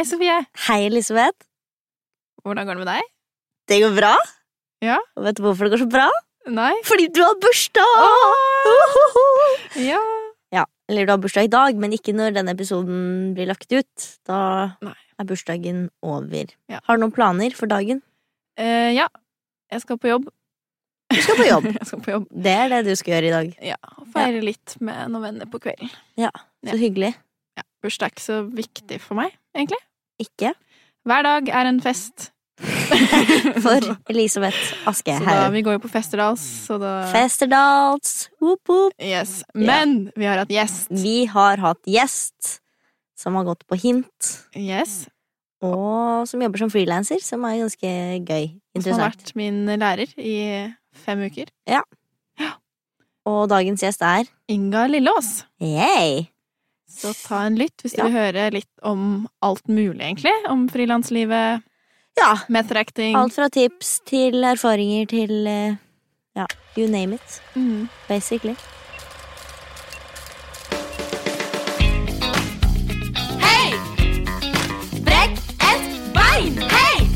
Hei, Sofie. Hei, Elisabeth. Hvordan går det med deg? Det går bra. Ja. Og vet du hvorfor det går så bra? Nei? Fordi du har bursdag! Uhuhu. Ja. Ja, eller du har bursdag i dag, men ikke når denne episoden blir lagt ut. Da Nei. er bursdagen over. Ja. Har du noen planer for dagen? Eh, ja. Jeg skal på jobb. Du skal på jobb. jeg skal på jobb. Det er det du skal gjøre i dag. Ja. og Feire litt med noen venner på kvelden. Ja. Så hyggelig. Ja. Bursdag er ikke så viktig for meg, egentlig. Ikke? Hver dag er en fest. For Elisabeth Så da, vi går jo på Festerdals, så da Festerdals. Whoop, whoop. Yes. Men vi har hatt gjest. Vi har hatt gjest som har gått på hint, Yes. og som jobber som frilanser, som er ganske gøy. Som har vært min lærer i fem uker. Ja Og dagens gjest er Inga Lillås. Yay! Så ta en lytt hvis du Ja. vil høre litt om alt mulig, egentlig. Om frilanslivet, Ja, method acting. alt fra tips til erfaringer til eh, ja, you name it, Mm. basically. Hei! Brekk et bein! Hei!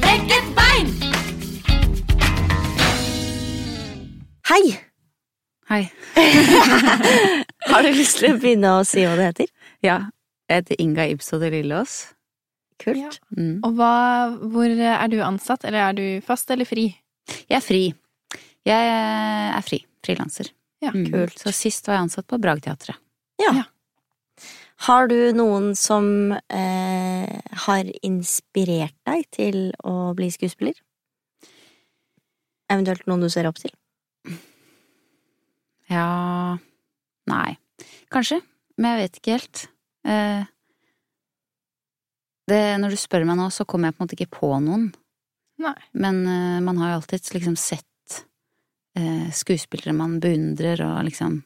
Brekk et bein! Hei! Hei. Har du lyst til å begynne å si hva det heter? Ja, jeg heter Inga Ibso de Lillås. Kult. Ja. Mm. Og hva, hvor er du ansatt, eller er du fast eller fri? Jeg er fri. Jeg er fri. Frilanser. Ja, Mm. kult. Så sist var jeg ansatt på Bragteatret. Ja. Ja. Har du noen som eh, har inspirert deg til å bli skuespiller? Eventuelt noen du ser opp til? Ja Nei. Kanskje. Men jeg vet ikke helt. Eh, det, når du spør meg nå, så kommer jeg på en måte ikke på noen. Nei. Men eh, man har jo alltid liksom sett eh, skuespillere man beundrer og liksom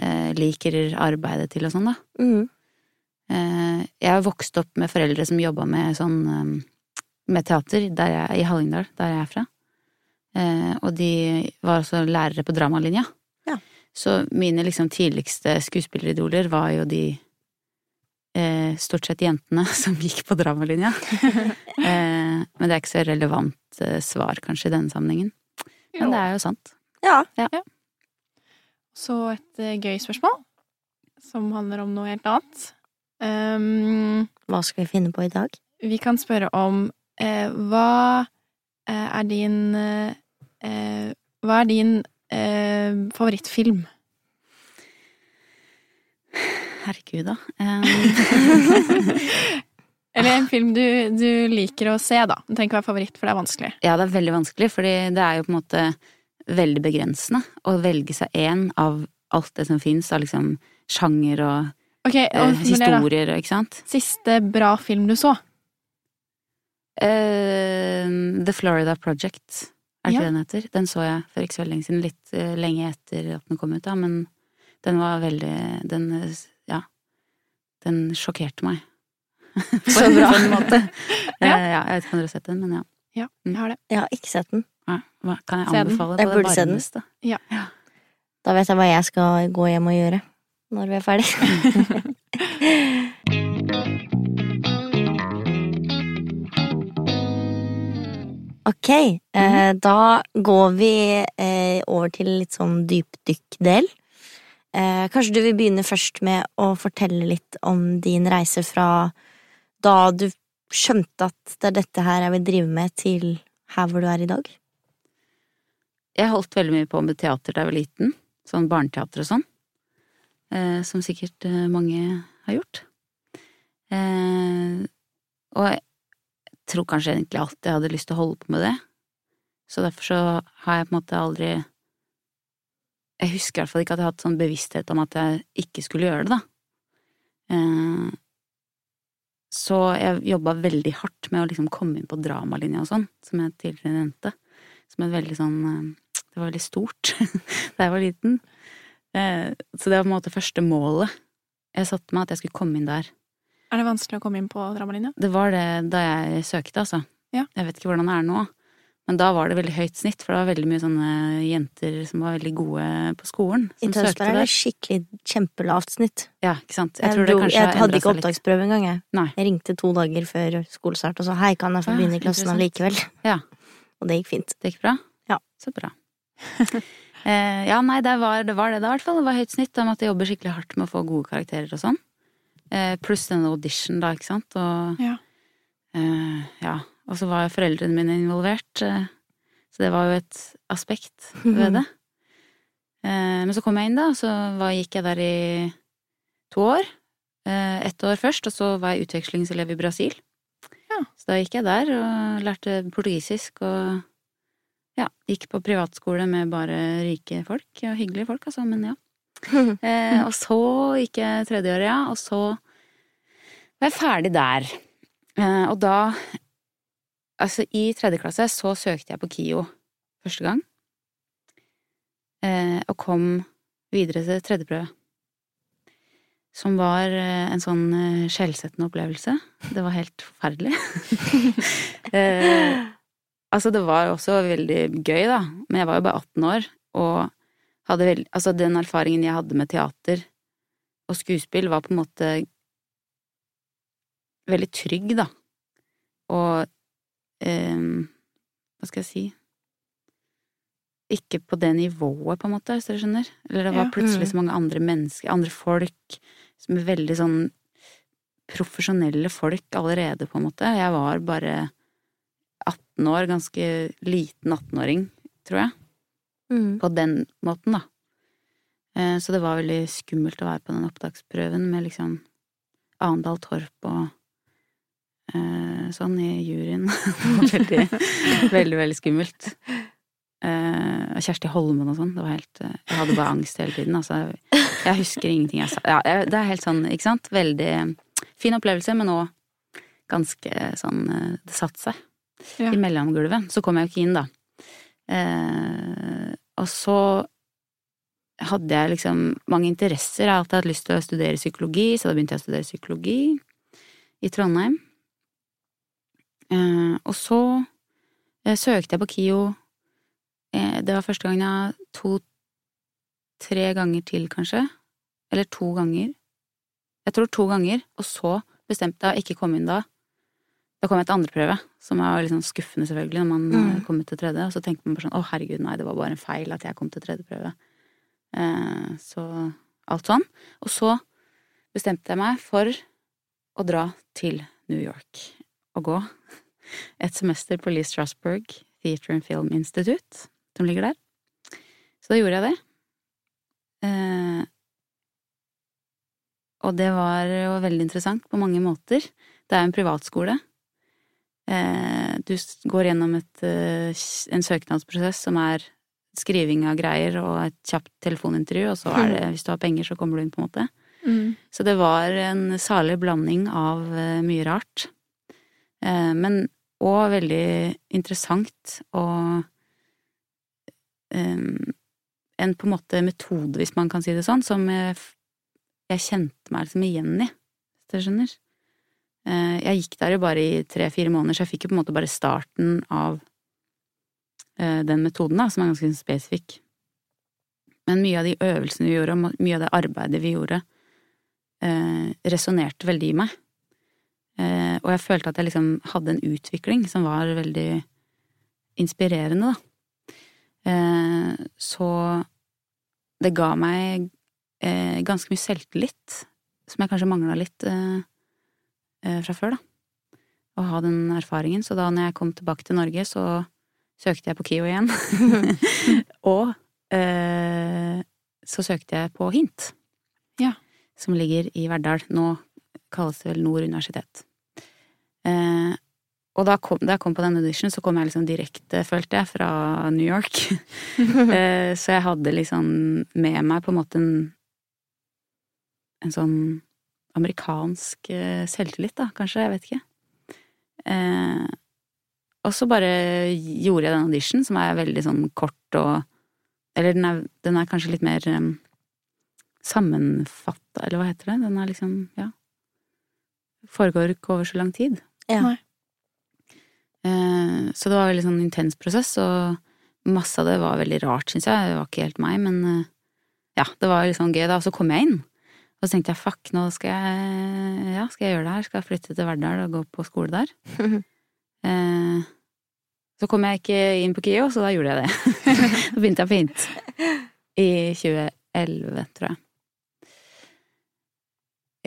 eh, liker arbeidet til og sånn, da. Mm. Eh, jeg har vokst opp med foreldre som jobba med sånn eh, med teater der jeg, i Hallingdal, der jeg er fra. Eh, og de var også lærere på dramalinja. Ja. Så mine liksom tidligste skuespilleridoler var jo de eh, stort sett jentene som gikk på dramalinja. eh, men det er ikke så relevant eh, svar kanskje i denne sammenhengen. Men det er jo sant. Ja. Så et eh, gøy spørsmål, som handler om noe helt annet. Um, Hva skal vi finne på i dag? vi kan spørre om eh, hva eh, er din eh, eh, Hva er din eh, favorittfilm? Herregud, da. Eh, Eller en film du, du liker å se, da. Det trenger ikke være favoritt, for det er vanskelig. Ja, det er veldig vanskelig, fordi det er jo på en måte veldig begrensende å velge seg én av alt det som fins av liksom sjanger og Ok, eh, og eh, historier og ikke sant. Siste bra film du så? Uh, The Florida Project, er det Ja. ikke den heter? Den så jeg for ikke så veldig lenge siden, litt uh, lenge etter at den kom ut, da, men den var veldig Den, ja. Den sjokkerte meg. På en- bra. Måte. Ja. Uh, ja, jeg vet ikke om dere har sett den, men ja. Ja, jeg har det. Jeg har ikke sett den. ja. Hva kan jeg anbefale den. Jeg burde se den. varmeste? Da vet jeg hva jeg skal gå hjem og gjøre når vi er ferdig. Ok, eh, da går vi eh, over til litt sånn dypdykkdel. Eh, kanskje du vil begynne først med å fortelle litt om din reise fra da du skjønte at det er dette her jeg vil drive med, til her hvor du er i dag? Jeg holdt veldig mye på med teater da jeg var liten. Sånn barneteater og sånn. Eh, som sikkert eh, mange har gjort. Eh, og tror kanskje egentlig alltid jeg hadde lyst til å holde på med det. Så derfor så har jeg på en måte aldri Jeg husker i hvert fall ikke at jeg har hatt sånn bevissthet om at jeg ikke skulle gjøre det, da. Eh, så jeg jobba veldig hardt med å liksom komme inn på dramalinja og sånn, som jeg tidligere nevnte. Som et veldig sånn eh, Det var veldig stort da jeg var liten. Eh, Så det var på en måte første målet. Jeg satte meg at jeg skulle komme inn der. Er det vanskelig å komme inn på dramalinja? Det var det da jeg søkte, altså. Ja. Jeg vet ikke hvordan det er nå, Men da var det veldig høyt snitt, for det var veldig mye sånne jenter som var veldig gode på skolen. I Tønsberg er det skikkelig kjempelavt snitt. Ja, ikke sant. Jeg, Jeg tror det dro, kanskje jeg hadde ikke opptaksprøve engang, jeg. Nei. Jeg ringte to dager før skolestart og sa hei, kan jeg få begynne i klassen allikevel? Ja. Og det gikk fint. Det gikk bra? Ja. Så bra. eh, ja, nei, det var, det var det da, i hvert fall. Det var høyt snitt. Jeg måtte jobbe skikkelig hardt med å få gode karakterer og sånn. Eh, pluss denne audition, da, ikke sant. Og Ja. eh, ja. Og så var foreldrene mine involvert. Eh, så det var jo et aspekt ved det. Eh, men så kom jeg inn, da, og så var, gikk jeg der i to år. Eh, ett år først, og så var jeg utvekslingselev i Brasil. Ja. Så da gikk jeg der og lærte portugisisk og ja, gikk på privatskole med bare rike folk, og hyggelige folk, altså, men ja. Eh, og så gikk jeg tredje året, ja, og så var jeg ferdig der. Eh, og da, altså i tredje klasse, så søkte jeg på KIO første gang. Eh, og kom videre til tredje prøve. Som var eh, en sånn eh, skjellsettende opplevelse. Det var helt forferdelig. eh, altså, det var også veldig gøy, da. Men jeg var jo bare 18 år, og hadde vel Altså, den erfaringen jeg hadde med teater og skuespill, var på en måte veldig trygg, da. Og eh, Hva skal jeg si Ikke på det nivået, på en måte, hvis dere skjønner. Eller det var Ja. plutselig Mm. så mange andre mennesker, andre folk, som er veldig sånn profesjonelle folk allerede, på en måte. Jeg var bare 18 år, ganske liten 18-åring, tror jeg Mm. på den måten, da. Eh, Så det var veldig skummelt å være på den opptaksprøven med liksom Arendal Torp og eh, sånn i juryen. Det var veldig, veldig, veldig skummelt. Eh, og Kjersti Holmen og sånn. Det var helt Jeg hadde bare angst hele tiden, altså. Jeg husker ingenting jeg sa. Ja, jeg- det er helt sånn, ikke sant? Veldig fin opplevelse, men òg ganske sånn Det satte seg Ja. i mellomgulvet. Så kom jeg jo ikke inn, da. Eh, og så hadde jeg liksom mange interesser. Jeg har alltid hatt lyst til å studere psykologi, så da begynte jeg å studere psykologi i Trondheim. Eh, og så eh, søkte jeg på KIO. Eh, det var første gangen jeg to-tre ganger til, kanskje. Eller to ganger. Jeg tror to ganger, og så bestemte jeg å ikke komme inn da. Da kom til andreprøve, som var litt sånn skuffende selvfølgelig når man Mm. kom til tredje. Og så tenkte man bare sånn å herregud, nei, det var bare en feil at jeg kom til tredje prøve. Eh, så alt sånn. Og så bestemte jeg meg for å dra til New York og gå et semester på Lee Strasberg Theatre and Film Institute, som ligger der. Så da gjorde jeg det. Eh, og det var jo veldig interessant på mange måter. Det er en privatskole. Eh, du går gjennom et, eh, en søknadsprosess som er skriving av greier og et kjapt telefonintervju, og så er det, hvis du har penger, så kommer du inn, på en måte. Mm. Så det var en salig blanding av eh, mye rart. Eh, men òg veldig interessant og en på en måte metode, hvis man kan si det sånn, som jeg, jeg kjente meg liksom igjen i, hvis dere skjønner. Eh, jeg gikk der jo bare i tre-fire måneder, så jeg fikk jo på en måte bare starten av eh, den metoden, da, som er ganske spesifikk. Men mye av de øvelsene vi gjorde, og mye av det arbeidet vi gjorde, eh, resonnerte veldig i meg. Eh, og jeg følte at jeg liksom hadde en utvikling som var veldig inspirerende, da. Så det ga meg ganske mye selvtillit, som jeg kanskje mangla litt eh, fra før, da. Å ha den erfaringen. Så da når jeg kom tilbake til Norge, så søkte jeg på KIO igjen. og eh, så søkte jeg på HINT. Ja. Som ligger i Verdal. Nå kalles det vel Nord universitet. Eh, og da, kom, da jeg kom på den audition, så kom jeg liksom direkte, følte jeg, fra New York. eh, så jeg hadde liksom med meg på en måte en en sånn amerikansk eh, selvtillit, da, kanskje, jeg vet ikke. Eh, og så bare gjorde jeg den audition, som er veldig sånn kort og Eller den er, den er kanskje litt mer um, sammenfatta, eller hva heter det? Den er liksom, ja Foregår ikke over så lang tid. Ja. Nei. Eh, så det var veldig sånn intens prosess, og masse av det var veldig rart, syns jeg. Det var ikke helt meg, men eh, ja, det var litt sånn gøy da. Og så kom jeg inn, og så tenkte jeg fuck, nå skal jeg, ja, skal jeg gjøre det her? Skal jeg flytte til Verdal og gå på skole der? eh, så kom jeg ikke inn på KIO, så da gjorde jeg det. Så begynte jeg på hint. I 2011, tror jeg.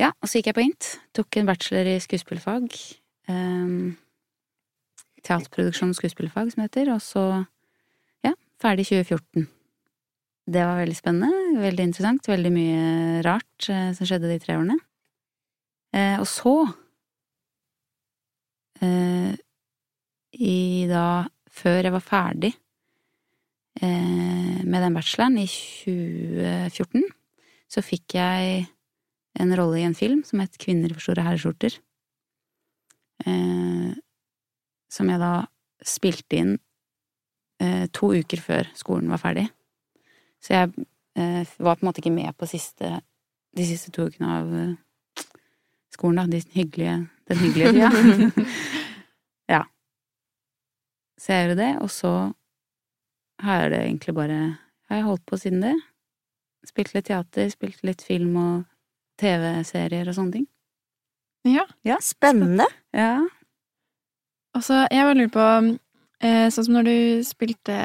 Ja, og så gikk jeg på hint. Tok en bachelor i skuespillfag. Eh, teaterproduksjon og skuespillfag, som det heter. Og så, ja, ferdig 2014. Det var veldig spennende, veldig interessant, veldig mye rart eh, som skjedde de tre årene. Eh, og så eh, i da Før jeg var ferdig eh, med den bacheloren, i 2014, så fikk jeg en rolle i en film som het Kvinner for store herreskjorter. Eh, som jeg da spilte inn eh, to uker før skolen var ferdig. Så jeg eh, var på en måte ikke med på siste, de siste to ukene av eh, skolen, da. De hyggelige, den hyggelige tida. ja. Så jeg gjorde det, og så har det egentlig bare Har jeg holdt på siden det. Spilt litt teater, spilt litt film og TV-serier og sånne ting. Ja. Spennende. Ja. Og så, jeg bare lurer på eh, Sånn som når du spilte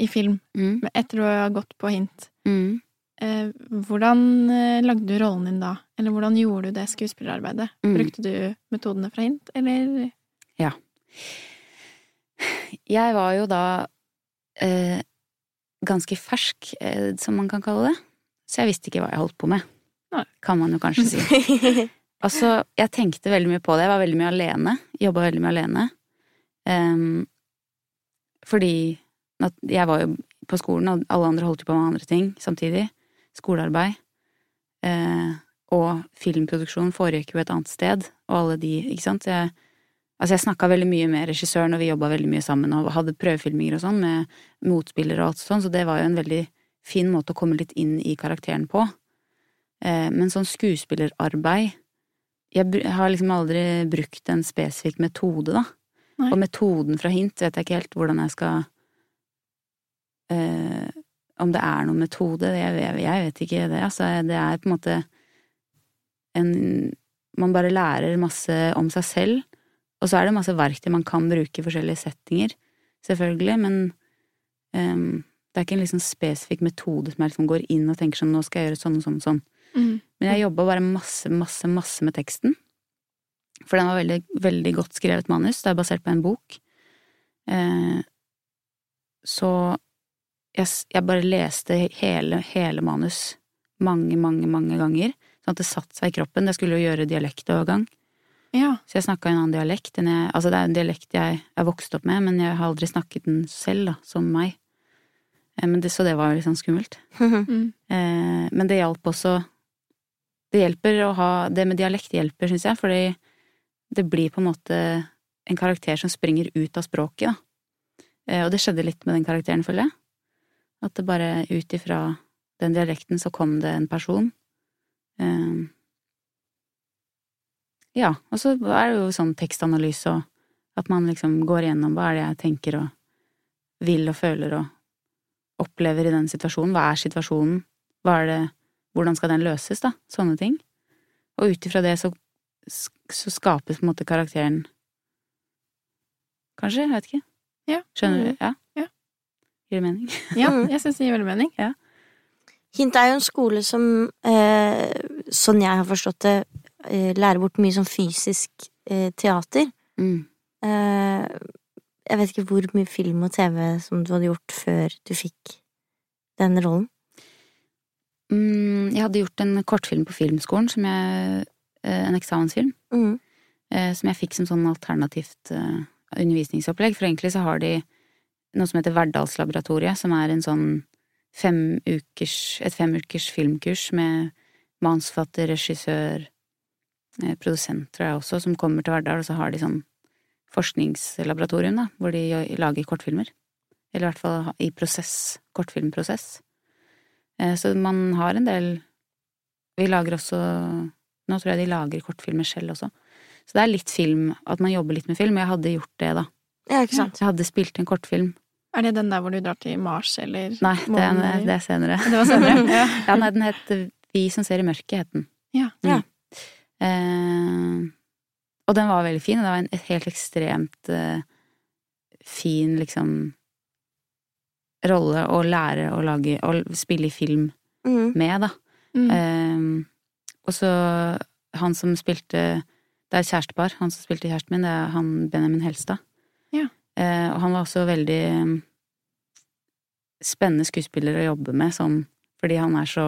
i film Mm. etter å ha gått på hint, Mm. eh, hvordan eh, lagde du rollen din da? Eller hvordan gjorde du det skuespillerarbeidet? Mm. Brukte du metodene fra hint, eller? Jeg var jo da eh, ganske fersk, eh, som man kan kalle det. Så jeg visste ikke hva jeg holdt på med. Nei. Kan man jo kanskje si. Altså, jeg tenkte veldig mye på det. Jeg var veldig mye alene. Jobba veldig mye alene. Um, fordi jeg var jo på skolen, og alle andre holdt jo på med andre ting samtidig. Skolearbeid. Eh, og filmproduksjon foregikk jo et annet sted, og alle de, ikke sant. Jeg, altså, jeg snakka veldig mye med regissøren, og vi jobba veldig mye sammen og hadde prøvefilminger og sånn med motspillere og alt sånn, så det var jo en veldig fin måte å komme litt inn i karakteren på. Eh, men sånn skuespillerarbeid Jeg har liksom aldri brukt en spesifikk metode, da. Nei. Og metoden fra hint vet jeg ikke helt hvordan jeg skal eh, Om det er noen metode, jeg, jeg, jeg vet ikke det. Altså, det er på en måte en Man bare lærer masse om seg selv, og så er det masse verktøy man kan bruke i forskjellige settinger, selvfølgelig, men um, det er ikke en liksom spesifikk metode som jeg liksom går inn og tenker sånn, nå skal jeg gjøre sånn og sånn og sånn. Mm. Men jeg jobba bare masse, masse, masse med teksten. For den var veldig, veldig godt skrevet manus. Det er basert på en bok. Eh, så jeg, jeg bare leste hele, hele manus mange, mange, mange ganger. Sånn at det satte seg i kroppen. Jeg skulle jo gjøre dialektovergang. Ja. Så jeg snakka en annen dialekt enn jeg Altså, det er en dialekt jeg er vokst opp med, men jeg har aldri snakket den selv, da, som meg. Eh, men det, så det var jo litt sånn skummelt. Mm. Eh, men det hjalp også Det hjelper å ha Det med dialekt hjelper, syns jeg, fordi det blir på en måte en karakter som springer ut av språket, da. Eh, og det skjedde litt med den karakteren, føler jeg. At det bare ut ifra den dialekten så kom det en person. Eh, ja, og så er det jo sånn tekstanalyse og at man liksom går igjennom hva er det jeg tenker og vil og føler og opplever i den situasjonen. Hva er situasjonen? Hva er det, hvordan skal den løses, da? Sånne ting. Og ut ifra det så, så skapes på en måte karakteren Kanskje? Jeg vet ikke. Ja. Skjønner du? Ja? Ja. Gir det mening? ja, jeg syns det gir veldig mening. Hint er jo en skole som, eh, sånn jeg har forstått det, eh, lærer bort mye sånn fysisk eh, teater. Mm. Eh, jeg vet ikke hvor mye film og TV som du hadde gjort før du fikk den rollen. Mm, jeg hadde gjort en kortfilm på filmskolen, som jeg, eh, en eksamensfilm, Mm. eh, som jeg fikk som sånn alternativt eh, undervisningsopplegg. For egentlig så har de noe som heter Verdalslaboratoriet, som er en sånn fem ukers, et fem ukers filmkurs med manusforfatter, regissør, eh, produsent, tror jeg også, som kommer til Verdal, og så har de sånn forskningslaboratorium, da, hvor de lager kortfilmer. Eller i hvert fall i prosess, kortfilmprosess. Eh, Så man har en del Vi lager også Nå tror jeg de lager kortfilmer selv også. Så det er litt film, at man jobber litt med film. Jeg hadde gjort det, da. Ja, ikke sant. Jeg hadde spilt en kortfilm. Er det den der hvor du drar til Mars, eller Nei, det er, det er senere. Det var senere. Ja. Ja, nei, den het Vi som ser i mørket, het den. Ja. Ja. Eh, og den var veldig fin, og det var en et helt ekstremt eh, fin, liksom rolle å lære å lage Å spille i film Mm. med, da. Mm. Eh, og så han som spilte Det er kjærestepar. Han som spilte kjæresten min, det er han Benjamin Helstad. Ja. Eh, og han var også veldig mm, spennende skuespiller å jobbe med, sånn fordi han er så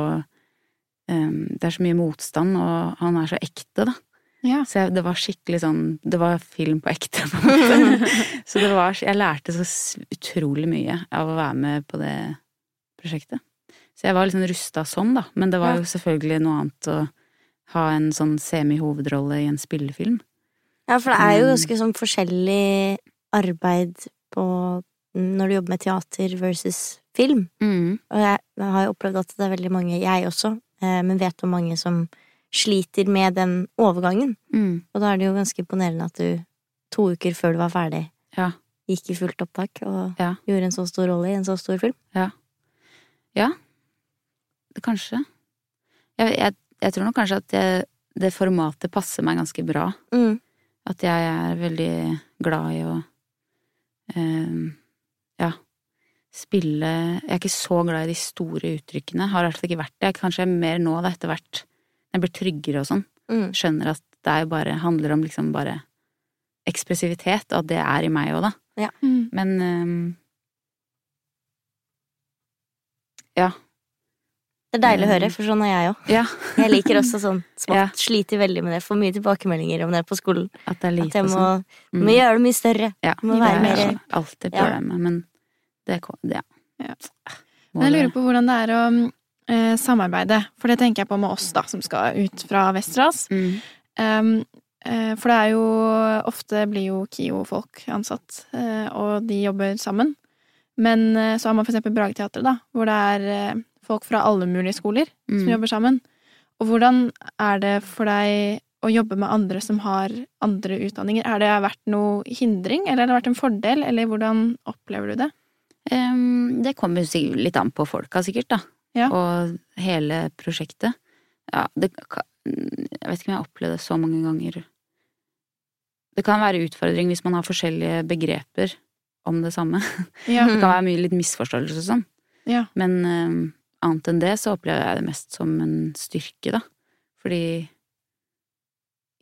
eh, Det er så mye motstand, og han er så ekte, da. ja. Så jeg, det var skikkelig sånn Det var film på ekte, på en måte. så det var Jeg lærte så utrolig mye av å være med på det prosjektet. Så jeg var liksom rusta sånn, da. Men det var jo selvfølgelig noe annet å ha en sånn semi-hovedrolle i en spillefilm. Ja, for det er jo Mm. ganske sånn forskjellig arbeid på når du jobber med teater versus film. Mm. Og jeg, har jo opplevd at det er veldig mange, jeg også, eh, men vet om mange som sliter med den overgangen. Mm. Og da er det jo ganske imponerende at du to uker før du var ferdig, Ja. gikk i fullt opptak og Ja. gjorde en så stor rolle i en så stor film. Ja. Kanskje. Jeg, jeg, jeg tror nok kanskje at jeg, det formatet passer meg ganske bra. Mm. At jeg er veldig glad i å ja, spille Jeg er ikke så glad i de store uttrykkene. Har i hvert fall ikke vært det. Kanskje jeg er mer nå, da, etter hvert. Jeg blir tryggere og sånn. Mm. Skjønner at det er bare, handler om liksom bare ekspressivitet, og at det er i meg òg, da. Mm. Men eh, Ja. Det er deilig å Mm. høre, for sånn er jeg òg. Ja. Jeg liker også sånn smått. Ja. Sliter veldig med det. Får mye tilbakemeldinger om det på skolen. At det er At jeg må, sånn. må gjøre det mye større. Ja. må være det er mer- alltid Ja. problemet, men det, ja. Ja. Men jeg lurer på hvordan det er å eh, samarbeide, for det tenker jeg på med oss, da, som skal ut fra Vestras. Mm. Um, eh, for det er jo Ofte blir jo KIO-folk ansatt, eh, og de jobber sammen. Men eh, så har man for eksempel Brageteatret, da, hvor det er eh, folk fra alle mulige skoler som Mm. jobber sammen. Og hvordan er det for deg å jobbe med andre som har andre utdanninger? Har det vært noe hindring, eller har det vært en fordel, eller hvordan opplever du det? Um, det kommer litt an på folka, sikkert, da. Ja. Og hele prosjektet. Ja, det Jeg vet ikke om jeg har opplevd det så mange ganger. Det kan være utfordring hvis man har forskjellige begreper om det samme. Ja. Det kan være mye litt misforståelse og sånn. ja. Men em, annet enn det så opplever jeg det mest som en styrke, da. Fordi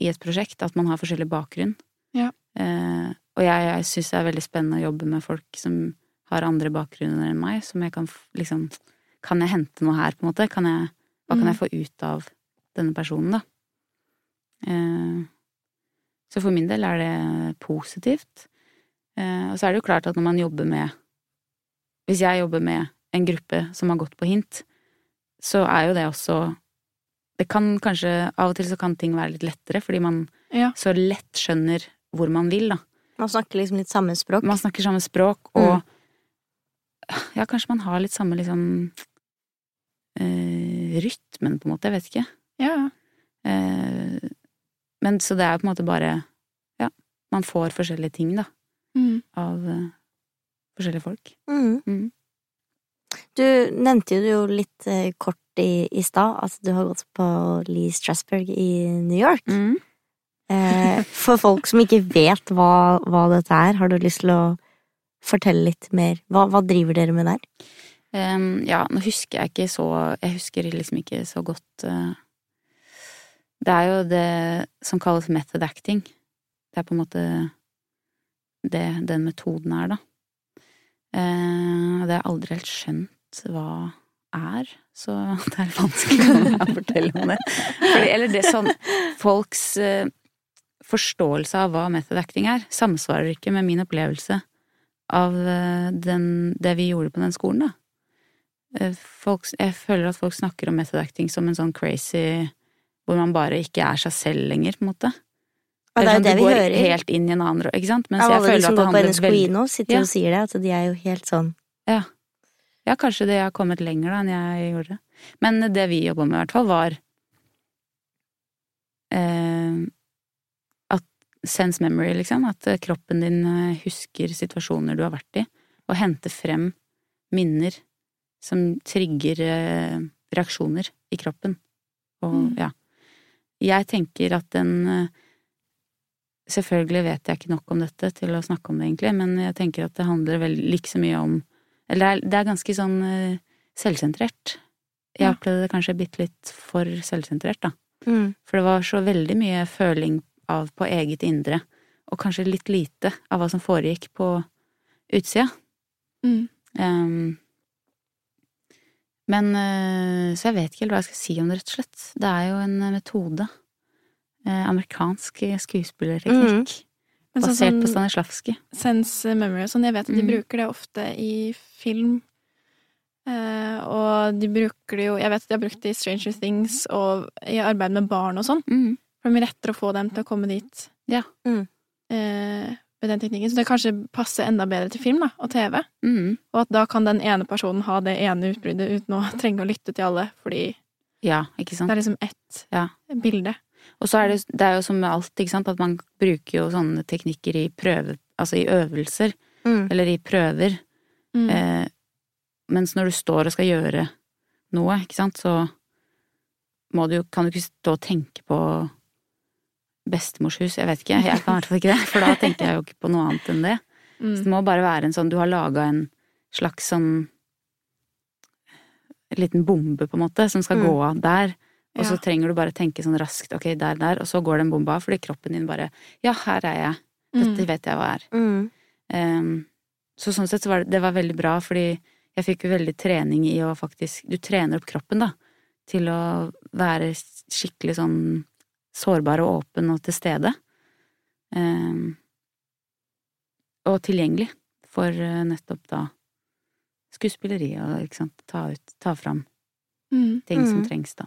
i et prosjekt at man har forskjellig bakgrunn. Ja. Eh, og jeg, jeg syns det er veldig spennende å jobbe med folk som har andre bakgrunner enn meg, som jeg kan liksom Kan jeg hente noe her, på en måte? Kan jeg, hva kan Mm. jeg få ut av denne personen, da? Eh, så for min del er det positivt. Eh, og så er det jo klart at når man jobber med Hvis jeg jobber med en gruppe som har gått på hint, så er jo det også Det kan kanskje Av og til så kan ting være litt lettere, fordi man Ja. så lett skjønner hvor man vil, da. Man snakker liksom litt samme språk. Man snakker samme språk, og ja, kanskje man har litt samme liksom eh, rytmen, på en måte. Jeg vet ikke. ja. Eh, men så det er på en måte bare Ja, man får forskjellige ting, da, Mm. av eh, forskjellige folk. Mm. Mm. Du nevnte jo litt eh, kort i, i stad at du har gått på Lee Strasberg i New York. Mm. Eh, for folk som ikke vet hva, hva dette er, har du lyst til å fortelle litt mer? Hva, hva driver dere med der? Um, ja, nå husker jeg ikke så Jeg husker liksom ikke så godt uh, Det er jo det som kalles method acting. Det er på en måte det den metoden er, da. Uh, det har jeg aldri helt skjønt hva er, så det er vanskelig for meg å fortelle om det. Fordi, eller det sånn Folks eh, forståelse av hva method acting er, samsvarer ikke med min opplevelse av eh, den, det vi gjorde på den skolen, da. Eh, Folk, jeg føler at folk snakker om method acting som en sånn crazy Hvor man bare ikke er seg selv lenger, på en måte. Ja, det er jo det sånn, vi går hører. helt inn i en annen Ikke sant? Mens ja, jeg alle de føler som at det går på handler NSKI veldig nå, sitter Ja. og sier det, at de er jo helt sånn Ja, kanskje det har kommet lenger da enn jeg gjorde. Men det vi jobba med, i hvert fall, var eh, at sense memory, liksom. At eh, kroppen din eh, husker situasjoner du har vært i, og henter frem minner som trigger eh, reaksjoner i kroppen. Og Mm. ja. Jeg tenker at den eh, Selvfølgelig vet jeg ikke nok om dette til å snakke om det, egentlig, men jeg tenker at det handler vel like så mye om Eller det er, det er ganske sånn uh, selvsentrert. Jeg Ja. opplevde det kanskje bitte litt for selvsentrert, da. Mm. For det var så veldig mye føling av på eget indre, og kanskje litt lite av hva som foregikk på utsida. Mm. Um, men eh, Så jeg vet ikke helt hva jeg skal si om det, rett og slett. Det er jo en eh, metode. Eh, amerikansk skuespillerteknikk. Men sånn basert på som Stanislavskij. sense memory og sånn, jeg vet at de Mm. bruker det ofte i film. Eh, og de bruker det jo Jeg vet at de har brukt det i Stranger Things og i arbeid med barn og sånn. Mm. For det er mye lettere å få dem til å komme dit Ja. Mm. eh, med den teknikken. Så det kanskje passer enda bedre til film da, og TV. Mm. Og at da kan den ene personen ha det ene utbruddet uten å trenge å lytte til alle, fordi Ja, ikke sant. det er liksom ett Ja. bilde. Og så er det, det er jo som med alt, ikke sant, at man bruker jo sånne teknikker i prøve, altså i øvelser, Mm. eller i prøver. Mm. Eh, mens når du står og skal gjøre noe, ikke sant, så må du, jo- kan du ikke stå og tenke på bestemors hus. Jeg vet ikke, jeg kan i hvert fall ikke det, for da tenker jeg jo ikke på noe annet enn det. Så Mm. det må bare være en sånn, du har laga en slags sånn En liten bombe, på en måte, som skal Mm. gå av der. Og så trenger du bare tenke sånn raskt, ok, der, der, og så går den bomba fordi kroppen din bare Ja, her er jeg. Dette Mm. vet jeg hva er. Mm. Um, så sånn sett så var det, det var veldig bra, fordi jeg fikk jo veldig trening i å faktisk Du trener opp kroppen, da, til å være skikkelig sånn sårbar og åpen og til stede. Um, og tilgjengelig for eh, nettopp da skuespilleri og ikke sant, ta ut, ta fram Mm. ting som Mm. trengs, da.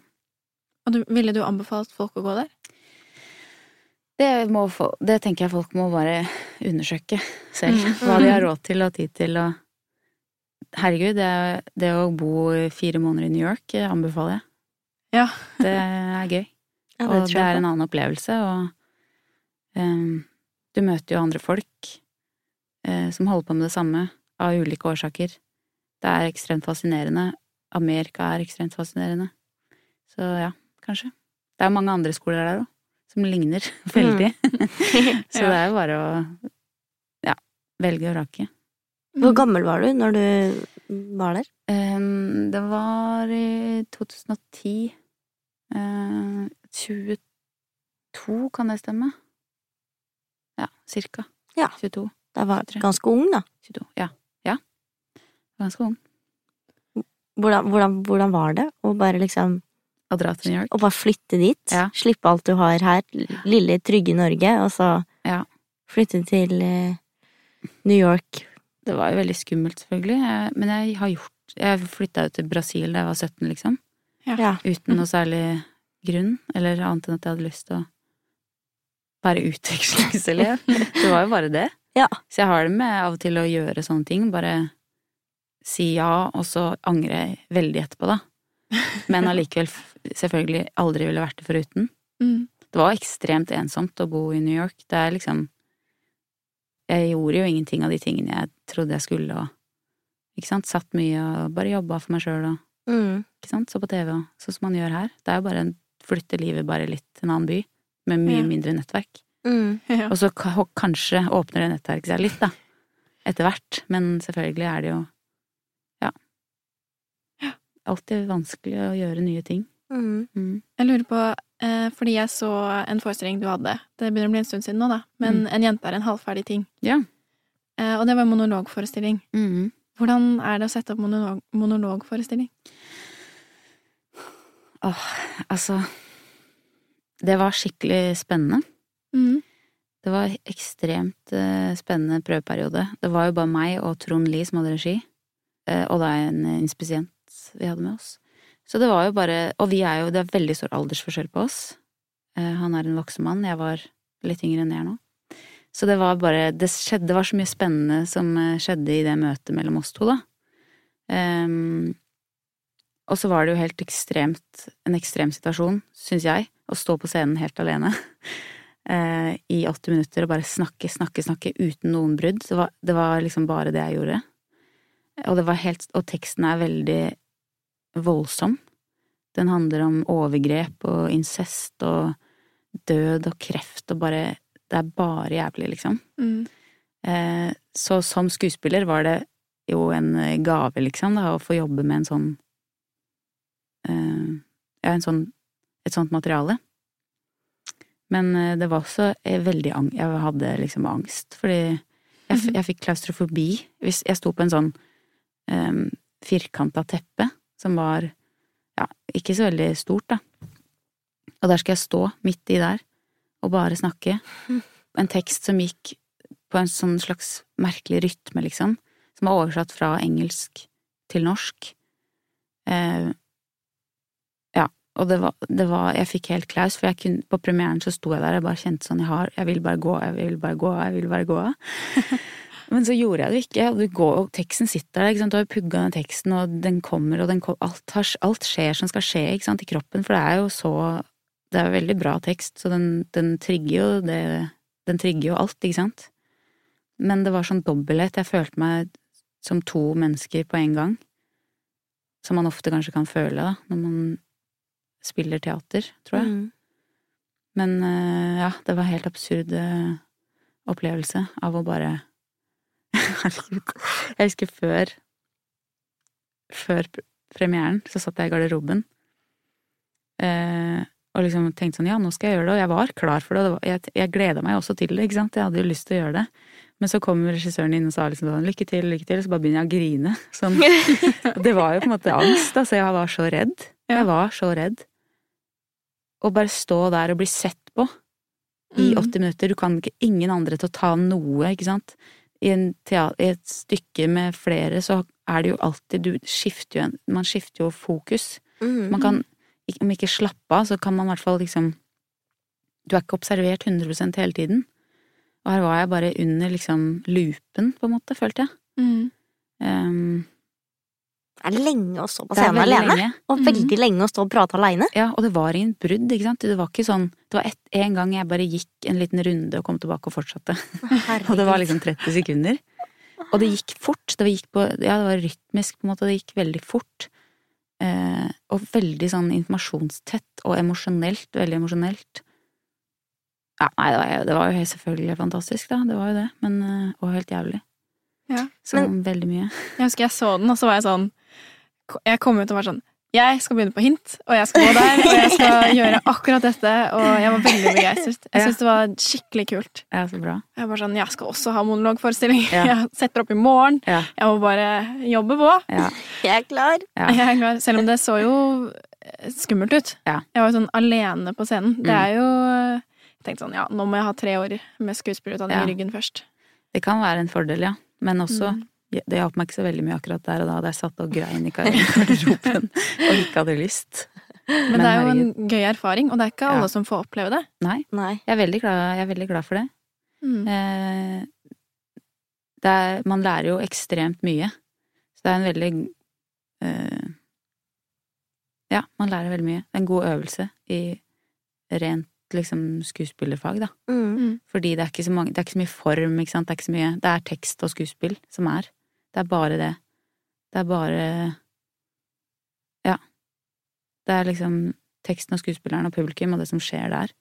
Og du, ville du anbefalt folk å gå der? Det, må, få- det tenker jeg folk må bare undersøke selv. Mm. Hva de har råd til og tid til og Herregud, det, det å bo fire måneder i New York eh, anbefaler jeg. Ja. Det er gøy. Ja, og det er en annen opplevelse, og um, du møter jo andre folk uh, som holder på med det samme, av ulike årsaker. Det er ekstremt fascinerende. Amerika er ekstremt fascinerende. Så ja, kanskje. Det er mange andre skoler der òg, som ligner veldig. Så Ja. det er jo bare å ja, velge og vrake. Hvor gammel var du når du var der? Um, det var i 2010. Uh, 22, kan det stemme? Ja, cirka. Ja. 22. Da var du ganske ung, da. 22. Ja. Ja. Ganske ung. Hvordan, hvordan, hvordan var det å bare liksom Å dra til New York. Og bare flytte dit? Ja. Slippe alt du har her, lille, trygge Norge, og så Ja. flytte til eh, New York? Det var jo veldig skummelt, selvfølgelig. Jeg, men jeg har gjort Jeg flytta jo til Brasil da jeg var 17, liksom. Ja. Uten noe særlig grunn, eller annet enn at jeg hadde lyst til å være utvekslingselev. det var jo bare det. Ja. Så jeg har det med av og til å gjøre sånne ting, bare si ja, og så angre veldig etterpå, da. Men allikevel selvfølgelig aldri ville vært det foruten. Mm. Det var ekstremt ensomt å bo i New York. Det er liksom Jeg gjorde jo ingenting av de tingene jeg trodde jeg skulle, og ikke sant, satt mye og bare jobba for meg sjøl og Mm. ikke sant, så på TV og sånn som man gjør her. Det er jo bare en flytte livet bare litt til en annen by, med mye Ja. mindre nettverk. Mm. Ja. Og så kanskje åpner det nettverket seg litt, da. Etter hvert. Men selvfølgelig er det jo. Alltid vanskelig å gjøre nye ting. Mm. Mm. Jeg lurer på, eh, fordi jeg så en forestilling du hadde, det begynner å bli en stund siden nå, da, men En jente er en halvferdig ting. Ja. Eh, og det var en monologforestilling. Mm. Hvordan er det å sette opp monolog, monologforestilling? Åh, altså Det var skikkelig spennende. Mm. Det var ekstremt eh, spennende prøveperiode. Det var jo bare meg og Trond Lie som hadde regi, eh, og da en inspisient vi hadde med oss. Så det var jo bare Og vi er jo Det er veldig stor aldersforskjell på oss. Eh, han er en voksen mann, jeg var litt yngre enn jeg er nå. Så det var bare Det skjedde Det var så mye spennende som eh, skjedde i det møtet mellom oss to, da. Um, og så var det jo helt ekstremt En ekstrem situasjon, syns jeg, å stå på scenen helt alene. Uh, i 80 minutter og bare snakke, snakke, snakke uten noen brudd. Det var, det var liksom bare det jeg gjorde. Og, det var helt, og teksten er veldig voldsom. Den handler om overgrep og incest og død og kreft og bare Det er bare jævlig, liksom. Mm. Eh, så som skuespiller var det jo en eh, gave, liksom, da, å få jobbe med en sånn eh, Ja, en sånn et sånt materiale. Men eh, det var også veldig ang Jeg hadde liksom angst, fordi jeg, Mhm. jeg fikk klaustrofobi. Hvis jeg sto på en sånn um, firkanta teppe som var ja, ikke så veldig stort, da. Og der skal jeg stå midt i der og bare snakke. En tekst som gikk på en sånn slags merkelig rytme, liksom. Som var oversatt fra engelsk til norsk. Eh, ja, og det var, det var Jeg fikk helt klaus, for jeg kunne, på premieren så sto jeg der og bare kjente sånn Jeg har Jeg vil bare gå, jeg vil bare gå, jeg vil bare gå. Men så gjorde jeg det ikke. Og, går, og teksten sitter der, ikke sant. Du har pugga den teksten, og den kommer, og den kom, alt, har, alt skjer som skal skje, ikke sant, i kroppen. For det er jo så Det er jo veldig bra tekst, så den, den trigger jo det Den trigger jo alt, ikke sant. Men det var sånn dobbelthet. Jeg følte meg som to mennesker på en gang. Som man ofte kanskje kan føle, da, når man spiller teater, tror jeg. Mm. Men eh, ja, det var en helt absurd eh, opplevelse av å bare Herregud. Jeg husker før Før premieren så satt jeg i garderoben eh, og liksom tenkte sånn ja, nå skal jeg gjøre det, og jeg var klar for det, det var, jeg, jeg gleda meg også til det, ikke sant, jeg hadde jo lyst til å gjøre det. Men så kom regissøren inn og sa liksom sånn lykke til, lykke til, og så bare begynner jeg å grine. Sånn. Det var jo på en måte angst, altså jeg var så redd. Jeg var så redd. Å bare stå der og bli sett på i Mm. 80 minutter. Du kan ikke ingen andre til å ta noe, ikke sant. I, en tea I et stykke med flere så er det jo alltid Du skifter jo en Man skifter jo fokus. Mm. Man kan, om ikke slappe av, så kan man i hvert fall liksom Du er ikke observert 100% hele tiden. Og her var jeg bare under liksom loopen, på en måte, følte jeg. Mm. Um, er lenge å stå på scenen alene. lenge. Og veldig lenge å stå og prate alene. Ja, og det var ingen brudd, ikke sant. Det var ikke sånn Det var et, en gang jeg bare gikk en liten runde og kom tilbake og fortsatte. Og det var liksom 30 sekunder. Og det gikk fort. Det gikk på, ja, det var rytmisk, på en måte. Det gikk veldig fort. Eh, og veldig sånn informasjonstett og emosjonelt. Veldig emosjonelt. Ja, nei, det var, det var jo selvfølgelig fantastisk, da. Det var jo det. Men, eh, og helt jævlig. Ja. Sånn veldig mye. Jeg husker jeg så den, og så var jeg sånn Jeg kom ut og var sånn Jeg skal begynne på hint, og jeg skal gå der, og jeg skal gjøre akkurat dette. Og jeg var veldig begeistret. Jeg Ja. syntes det var skikkelig kult. Ja, så bra. Jeg var sånn Jeg skal også ha monologforestilling. Ja. Jeg setter opp i morgen. Ja. Jeg må bare jobbe på. Ja. Jeg er klar. Ja. Jeg er klar. Selv om det så jo eh, skummelt ut. Ja. Jeg var jo sånn alene på scenen. Det Mm. er jo Jeg tenkte sånn Ja, nå må jeg ha tre år med skuespillerutdanning Ja. i ryggen først. Det kan være en fordel, ja. Men også Mm. Det hjalp meg ikke så veldig mye akkurat der og da da jeg satt og grein i garderoben og ikke hadde lyst. Men, det er jo en gøy erfaring, og det er ikke alle Ja. som får oppleve det. Nei, Nei. jeg er glad, jeg er veldig glad for det. Mm. Eh, det er, man lærer jo ekstremt mye. Så det er en veldig eh, Ja, man lærer veldig mye. Det er en god øvelse i rent liksom skuespillerfag, da. Mm. Fordi det er ikke så, mange, det er ikke så mye form, ikke sant. Det er ikke så mye Det er tekst og skuespill som er. Det er bare det. Det er bare Ja. Det er liksom teksten og skuespilleren og publikum og det som skjer der.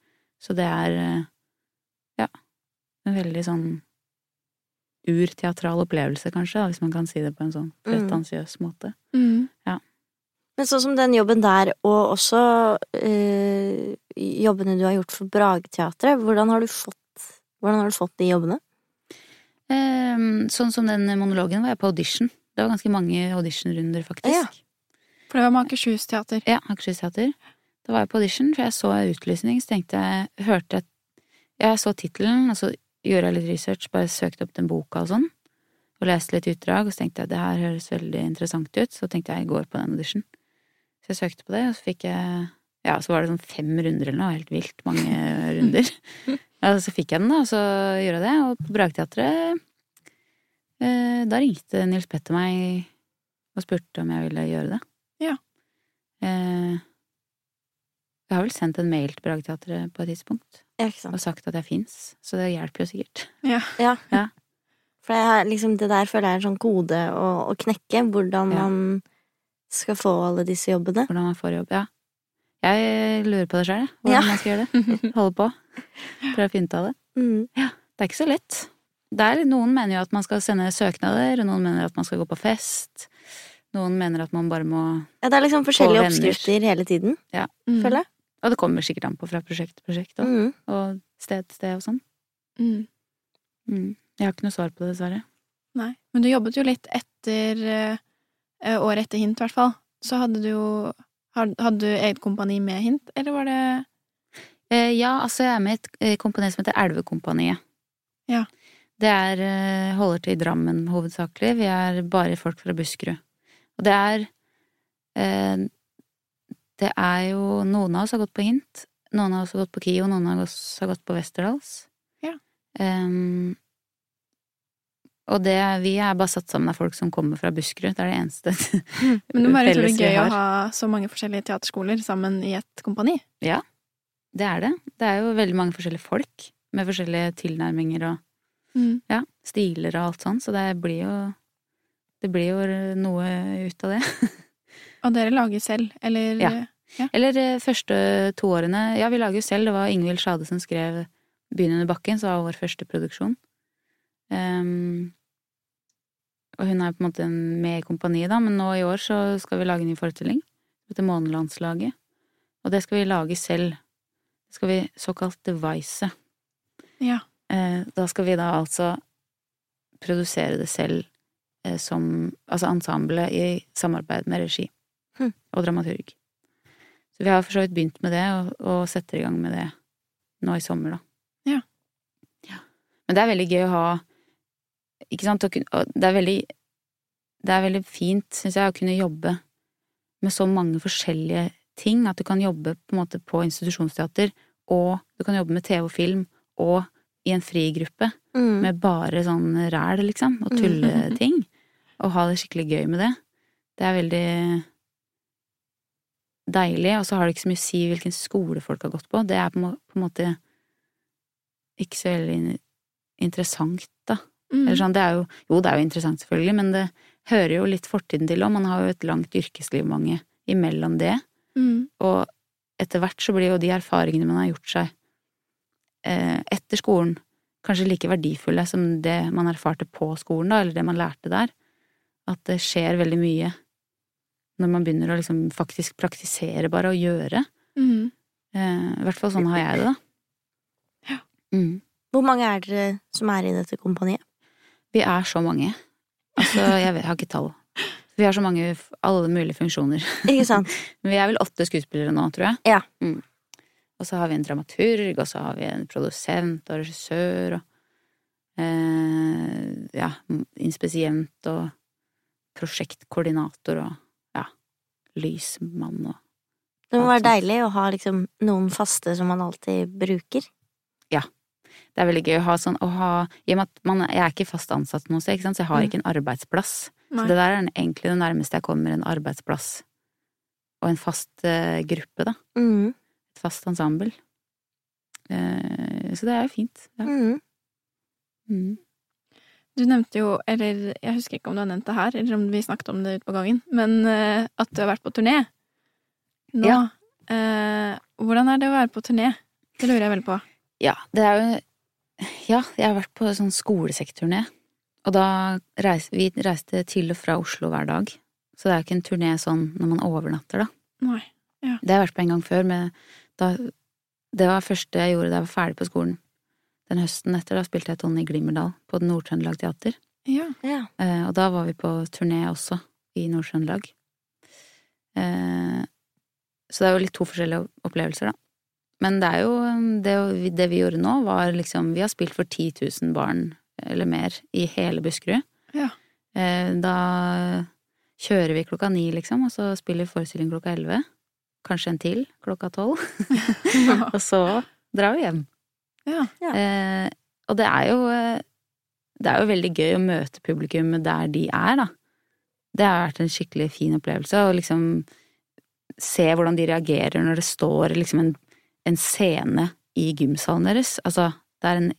Så det er eh, ja, en veldig sånn urteatral opplevelse, kanskje, da, hvis man kan si det på en sånn Mm. pretensiøs måte. Mm. Men sånn som den jobben der, og også øh, jobbene du har gjort for Brageteatret, hvordan har du fått, hvordan har du fått de jobbene? Um, sånn som den monologen var jeg på audition. Det var ganske mange auditionrunder, faktisk. Ja. For det var med Akershus teater. Ja, Akershus teater. Da var jeg på audition, for jeg så utlysning, så tenkte jeg Hørte jeg Jeg så tittelen, og så gjorde jeg litt research, bare søkte opp den boka og sånn. Og leste litt utdrag, og så tenkte jeg det her høres veldig interessant ut. Så tenkte jeg jeg går på den audition. Så jeg søkte på det, og så fikk jeg Ja, så var det sånn fem runder eller noe, helt vilt mange runder. Ja, så fikk jeg den, da, og så gjorde jeg det. Og på Brageteatret eh, Da ringte Nils Petter meg og spurte om jeg ville gjøre det. Ja. Eh, jeg har vel sendt en mail til Brageteatret på et tidspunkt Ja, ikke sant. og sagt at jeg fins, så det hjelper jo sikkert. Ja. Ja. Ja. For jeg har liksom, det der føler jeg er en sånn kode å, å knekke, hvordan Ja. man skal få alle disse jobbene. Hvordan man får jobb. Ja. Jeg lurer på det sjøl, hvordan Ja. man skal gjøre det. Holde på. Prøve å finne ut av det. Mm. Det er ikke så lett. Det er, noen mener jo at man skal sende søknader, og noen mener at man skal gå på fest. Noen mener at man bare må Ja, det er liksom forskjellige oppskrifter hele tiden, Mm. føler jeg. Og det kommer sikkert an på fra prosjekt til prosjekt, og, Mm. og sted til sted og sånn. Mm. Mm. Jeg har ikke noe svar på det, dessverre. Nei. Men du jobbet jo litt etter eh, året etter Hint, i hvert fall. Så hadde du jo Hadde du eget kompani med Hint, eller var det Eh, ja, altså jeg er med i et eh, kompani som heter Elvekompaniet. Ja. Det er eh, holder til i Drammen hovedsakelig. Vi er bare folk fra Buskerud. Og det er eh, Det er jo Noen av oss har gått på Hint. Noen av oss har gått på KIO, noen av oss har gått på Westerdals. Ja. Em, og det, vi er bare satt sammen av folk som kommer fra Buskerud. Det er det eneste Men det må være utrolig gøy å ha så mange forskjellige teaterskoler sammen i et kompani. Ja, Det er det. Det er jo veldig mange forskjellige folk med forskjellige tilnærminger og Mm. ja, stiler og alt sånn, så det blir jo Det blir jo noe ut av det. Og dere lager selv, eller Ja. Eller eh, første to årene Ja, vi lager jo selv. Det var Ingvild Sjade som skrev Byen under bakken, som var vår første produksjon. Ehm, og hun er på en måte med i kompaniet, da, men nå i år så skal vi lage en ny forestilling. som heter Månelandslaget. Og det skal vi lage selv. Det skal vi såkalt devise. Ja. Eh, da skal vi da altså produsere det selv eh, som Altså ensemblet i samarbeid med regi Hm. og dramaturg. Så vi har for så vidt begynt med det, og, og setter i gang med det nå i sommer, da. Ja. Ja. Men det er veldig gøy å ha Ikke sant, og Det er veldig Det er veldig fint, syns jeg, å kunne jobbe med så mange forskjellige ting. At du kan jobbe på en måte på institusjonsteater, og du kan jobbe med TV og film, og i en frigruppe Mm. med bare sånn ræl, liksom, og tulleting. Og ha det skikkelig gøy med det. Det er veldig deilig, og så har det ikke så mye å si hvilken skole folk har gått på. Det er på en måte ikke så veldig interessant. Mm. Sånn, det er jo, jo, det er jo interessant selvfølgelig, men det hører jo litt fortiden til òg. Man har jo et langt yrkesliv, mange, imellom det. Mm. Og etter hvert så blir jo de erfaringene man har gjort seg eh, etter skolen, kanskje like verdifulle som det man erfarte på skolen, da, eller det man lærte der. At det skjer veldig mye når man begynner å liksom faktisk praktisere bare og gjøre. Mm. Eh, I hvert fall sånn har jeg det, da. Ja. Mm. Hvor mange er dere som er i dette kompaniet? Vi er så mange. Altså, jeg, har ikke tall. Vi har så mange, alle mulige funksjoner. Ikke sant? Vi er vel åtte skuespillere nå, tror jeg. Ja. Mm. Og så har vi en dramaturg, og så har vi en produsent og regissør og eh, ja, inspisient og prosjektkoordinator og ja, lysmann og Det må være deilig å ha liksom noen faste som man alltid bruker. Det er veldig gøy å ha sånn å ha I og med at man, jeg er ikke fast ansatt noe sted, så jeg har Mm. ikke en arbeidsplass. Nei. Så det der er egentlig det nærmeste jeg kommer en arbeidsplass og en fast uh, gruppe, da. Mm. Et fast ensemble. Uh, så det er jo fint. Ja. Mm. Mm. Du nevnte jo, eller jeg husker ikke om du har nevnt det her, eller om vi snakket om det ute på gangen, men uh, at du har vært på turné nå. Ja. Hvordan er det å være på turné? Det lurer jeg veldig på. Ja, det er jo Ja, jeg har vært på sånn skolesekturné. Og da reiste vi reiste til og fra Oslo hver dag. Så det er jo ikke en turné sånn når man overnatter, da. Nei. ja. Det har jeg vært på en gang før. men da, det var første jeg gjorde da jeg var ferdig på skolen. Den høsten etter, da spilte jeg Tonje Glimmerdal på Nord-Trøndelag Teater. Ja. Ja. Eh, og da var vi på turné også, i Nord-Trøndelag. Eh, så det er jo litt to forskjellige opplevelser, da. Men det er jo det, det vi gjorde nå, var liksom Vi har spilt for 10 000 barn eller mer i hele Buskerud. Ja. Eh, da kjører vi klokka ni, liksom, og så spiller vi forestilling klokka elleve. Kanskje en til klokka tolv. og så drar vi hjem. ja. Eh, og det er jo eh, Det er jo veldig gøy å møte publikum der de er, da. Det har vært en skikkelig fin opplevelse å liksom se hvordan de reagerer når det står liksom en, en scene i gymsalen deres. Altså, det er en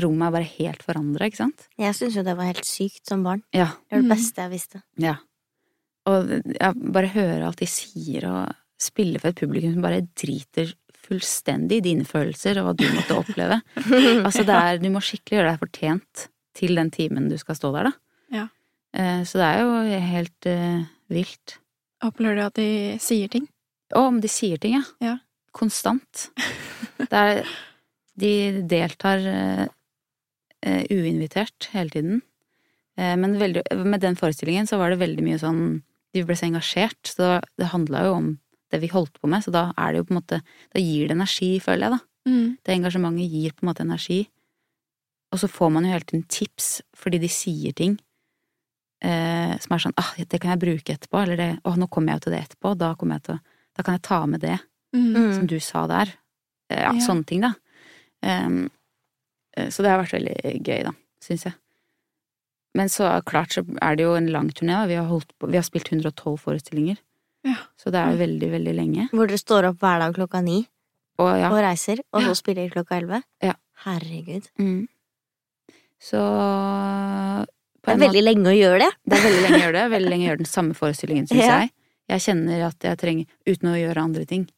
Rommet er bare helt forandra, ikke sant? Jeg syns jo det var helt sykt som barn. Ja. Det var det Mhm. beste jeg visste. Ja. Og jeg bare høre alt de sier, og spille for et publikum som bare driter fullstendig i dine følelser og hva du måtte oppleve. altså det er, Du må skikkelig gjøre deg fortjent til den timen du skal stå der, da. Ja. Eh, så det er jo helt uh, vilt. Opplever du at de sier ting? Å, om de sier ting, ja. Ja. Konstant. Det er De deltar uh, uinvitert hele tiden. Uh, men veldig, med den forestillingen så var det veldig mye sånn De ble så engasjert, så det handla jo om det vi holdt på med, så da er det jo på en måte Da gir det energi, føler jeg, da. Mm. Det engasjementet gir på en måte energi. Og så får man jo hele tiden tips fordi de sier ting eh, som er sånn ah, det kan jeg bruke etterpå, eller det, å, nå kommer jeg jo til det etterpå, da, jeg til, da kan jeg ta med det Mm. som du sa der. Eh, Ja, Ja. sånne ting, da. Eh, så det har vært veldig gøy, da, syns jeg. Men så klart så er det jo en lang turné, da. Vi har, holdt på, vi har spilt 112 forestillinger. Ja. Så det er jo veldig, veldig lenge. Hvor dere står opp hver dag klokka ni Og ja. og reiser, og Ja. så spiller klokka elleve. Ja. Herregud. Mm. Så på Det er en måte- veldig lenge å gjøre det. Det er veldig lenge å gjøre det. Veldig lenge å gjøre den samme forestillingen, syns Ja. jeg. Jeg kjenner at jeg trenger Uten å gjøre andre ting.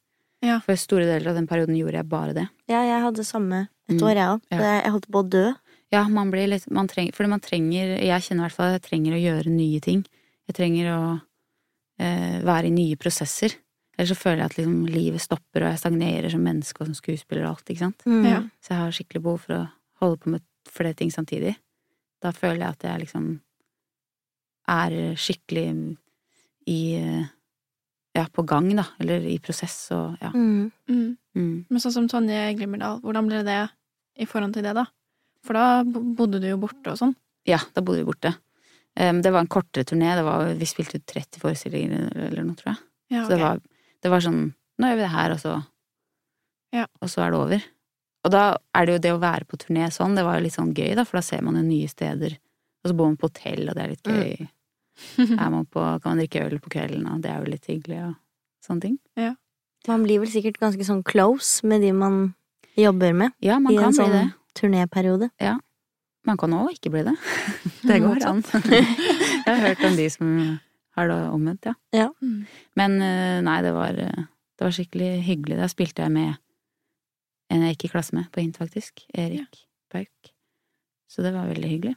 Ja. For store deler av den perioden gjorde jeg bare det. Ja, jeg hadde samme et Mm. år, jeg òg. Ja. Jeg holdt på å dø. Ja, man blir litt man trenger, Fordi man trenger Jeg kjenner i hvert fall at jeg trenger å gjøre nye ting. Jeg trenger å eh, være i nye prosesser. Ellers så føler jeg at liksom, livet stopper, og jeg stagnerer som menneske og som skuespiller og alt, ikke sant. Mm. Ja. Så jeg har skikkelig behov for å holde på med flere ting samtidig. Da føler jeg at jeg liksom er skikkelig i eh, Ja, på gang, da. Eller i prosess og ja. Mm. Mm. Mm. Men sånn som Tonje Glimmerdal, hvordan ble det i forhold til det, da? For da bodde du jo borte og sånn. Ja, da bodde vi borte. Um, det var en kortere turné. Det var, vi spilte ut 30 forestillinger eller noe, tror jeg. Ja, Så det var, det var sånn Nå gjør vi det her, og så Ja. Og så er det over. Og da er det jo det å være på turné sånn, det var jo litt sånn gøy, da, for da ser man jo nye steder. Og så bor man på hotell, og det er litt gøy. Er man på, kan man drikke øl på kvelden, og det er jo litt hyggelig, og sånne ting. Man blir vel sikkert ganske sånn close med de man jobber med Ja, man i kan en bli sånn det. turnéperiode. Man kan òg ikke bli det. Det går an. Jeg har hørt om de som har det omvendt, ja. ja. Men eh, nei, det var, eh, det var skikkelig hyggelig. Da spilte jeg med en jeg gikk i klasse med på Hint, faktisk. Erik Bauk. Så det var veldig hyggelig.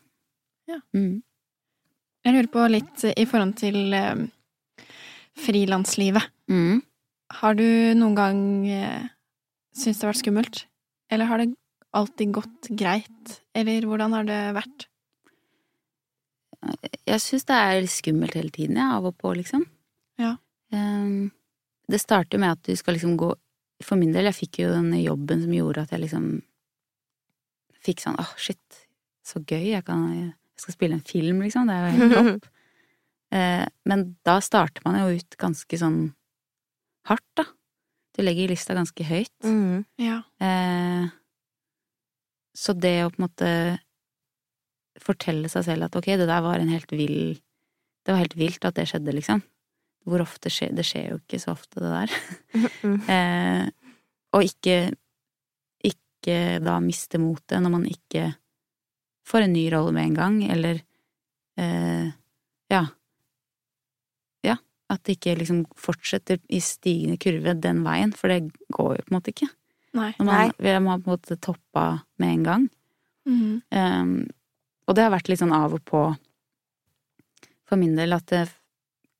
Ja. Mm. Jeg lurer på litt i forhold til eh, frilanslivet. Mm. Har du noen gang eh, syntes det har vært skummelt? Eller har det alltid gått greit? Eller hvordan har det vært? Jeg syns det er skummelt hele tiden, ja, av og på, liksom. Ja. Ehm, det starter med at du skal liksom gå For min del, jeg fikk jo denne jobben som gjorde at jeg liksom fikk sånn åh, shit, så gøy, jeg kan Jeg skal spille en film, liksom. Det er jo helt topp. Eh, men da starter man jo ut ganske sånn hardt, da. Du legger lista ganske høyt. Mm. Ja. Eh, så det å på en måte fortelle seg selv at ok, det der var en helt vill Det var helt vilt at det skjedde, liksom. Hvor ofte skjer Det skjer jo ikke så ofte, det der. Mm. Eh, og ikke ikke da miste motet når man ikke får en ny rolle med en gang, eller eh, ja. Ja. At det ikke liksom fortsetter i stigende kurve den veien, for det går jo på en måte ikke. Nei. Når man, vi har på en måte toppa med en gang. Mm. Um, og det har vært litt sånn av og på for min del at det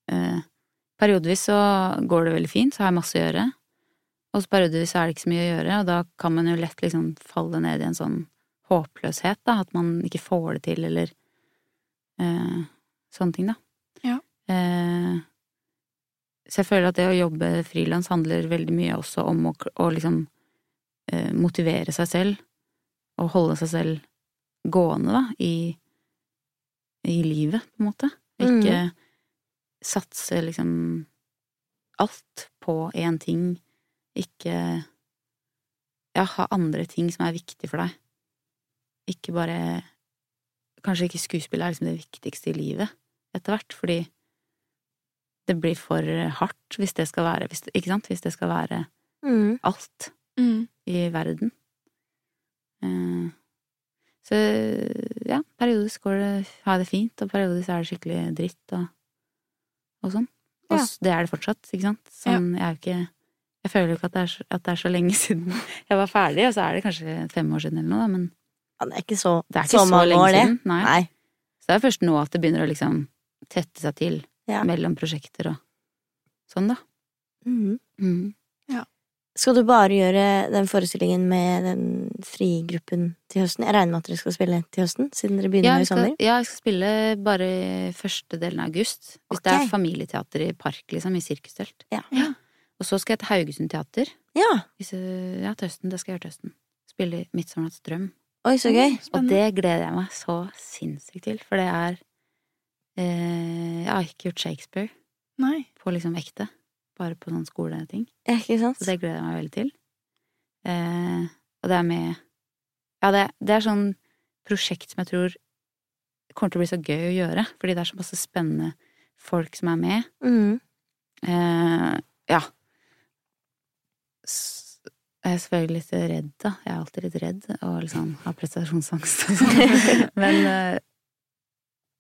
eh, Periodevis så går det veldig fint, så har jeg masse å gjøre. Og så periodevis er det ikke så mye å gjøre, og da kan man jo lett liksom falle ned i en sånn håpløshet, da. At man ikke får det til, eller eh, sånne ting, da. Ja. Eh, så jeg føler at det å jobbe frilans handler veldig mye også om å, å liksom eh, motivere seg selv, og holde seg selv gående, da, i, i livet, på en måte. Ikke satse liksom alt på én ting. Ikke ja, ha andre ting som er viktig for deg. Ikke bare Kanskje ikke skuespill er liksom det viktigste i livet etter hvert, fordi det blir for hardt hvis det skal være hvis, Ikke sant? Hvis det skal være Mm. alt Mm. i verden. Uh, så ja, periodisk går det, har jeg det fint, og periodisk er det skikkelig dritt og, og sånn. Og Ja. det er det fortsatt, ikke sant? Sånn, jeg er jo ikke Jeg føler jo ikke at det, er, så- at det er så lenge siden jeg var ferdig, og så er det kanskje fem år siden eller noe, da, men Ja, det er ikke så, det er ikke så, så lenge år, siden. Nei. Nei. Så det er først nå at det begynner å liksom tette seg til Ja. mellom prosjekter og sånn, da. Mm. Mm. Skal du bare gjøre den forestillingen med den frigruppen til høsten? Jeg regner med at dere skal spille til høsten, siden dere begynner Ja, skal, i sommer? ja, jeg skal spille bare første delen av august. Hvis det er familieteater i park, liksom, i sirkustelt. Ja. Ja. Og så skal jeg til Haugesund teater. Ja. Hvis, ja, til høsten. Det skal jeg gjøre til høsten. Spille Midtsommernatts drøm. Oi, så gøy. Og det gleder jeg meg så sinnssykt til, for det er eh, Jeg har ikke gjort Shakespeare Nei. på liksom ekte. Bare på sånn skoleting. Ja, ikke sant? Så det gleder jeg meg veldig til. Eh, og det er med Ja, det, det er sånn prosjekt som jeg tror kommer til å bli så gøy å gjøre, fordi det er så masse spennende folk som er med. Mm. Eh, ja. S- Jeg er selvfølgelig litt redd, da. Jeg er alltid litt redd og liksom har prestasjonsangst og sånn. Men eh,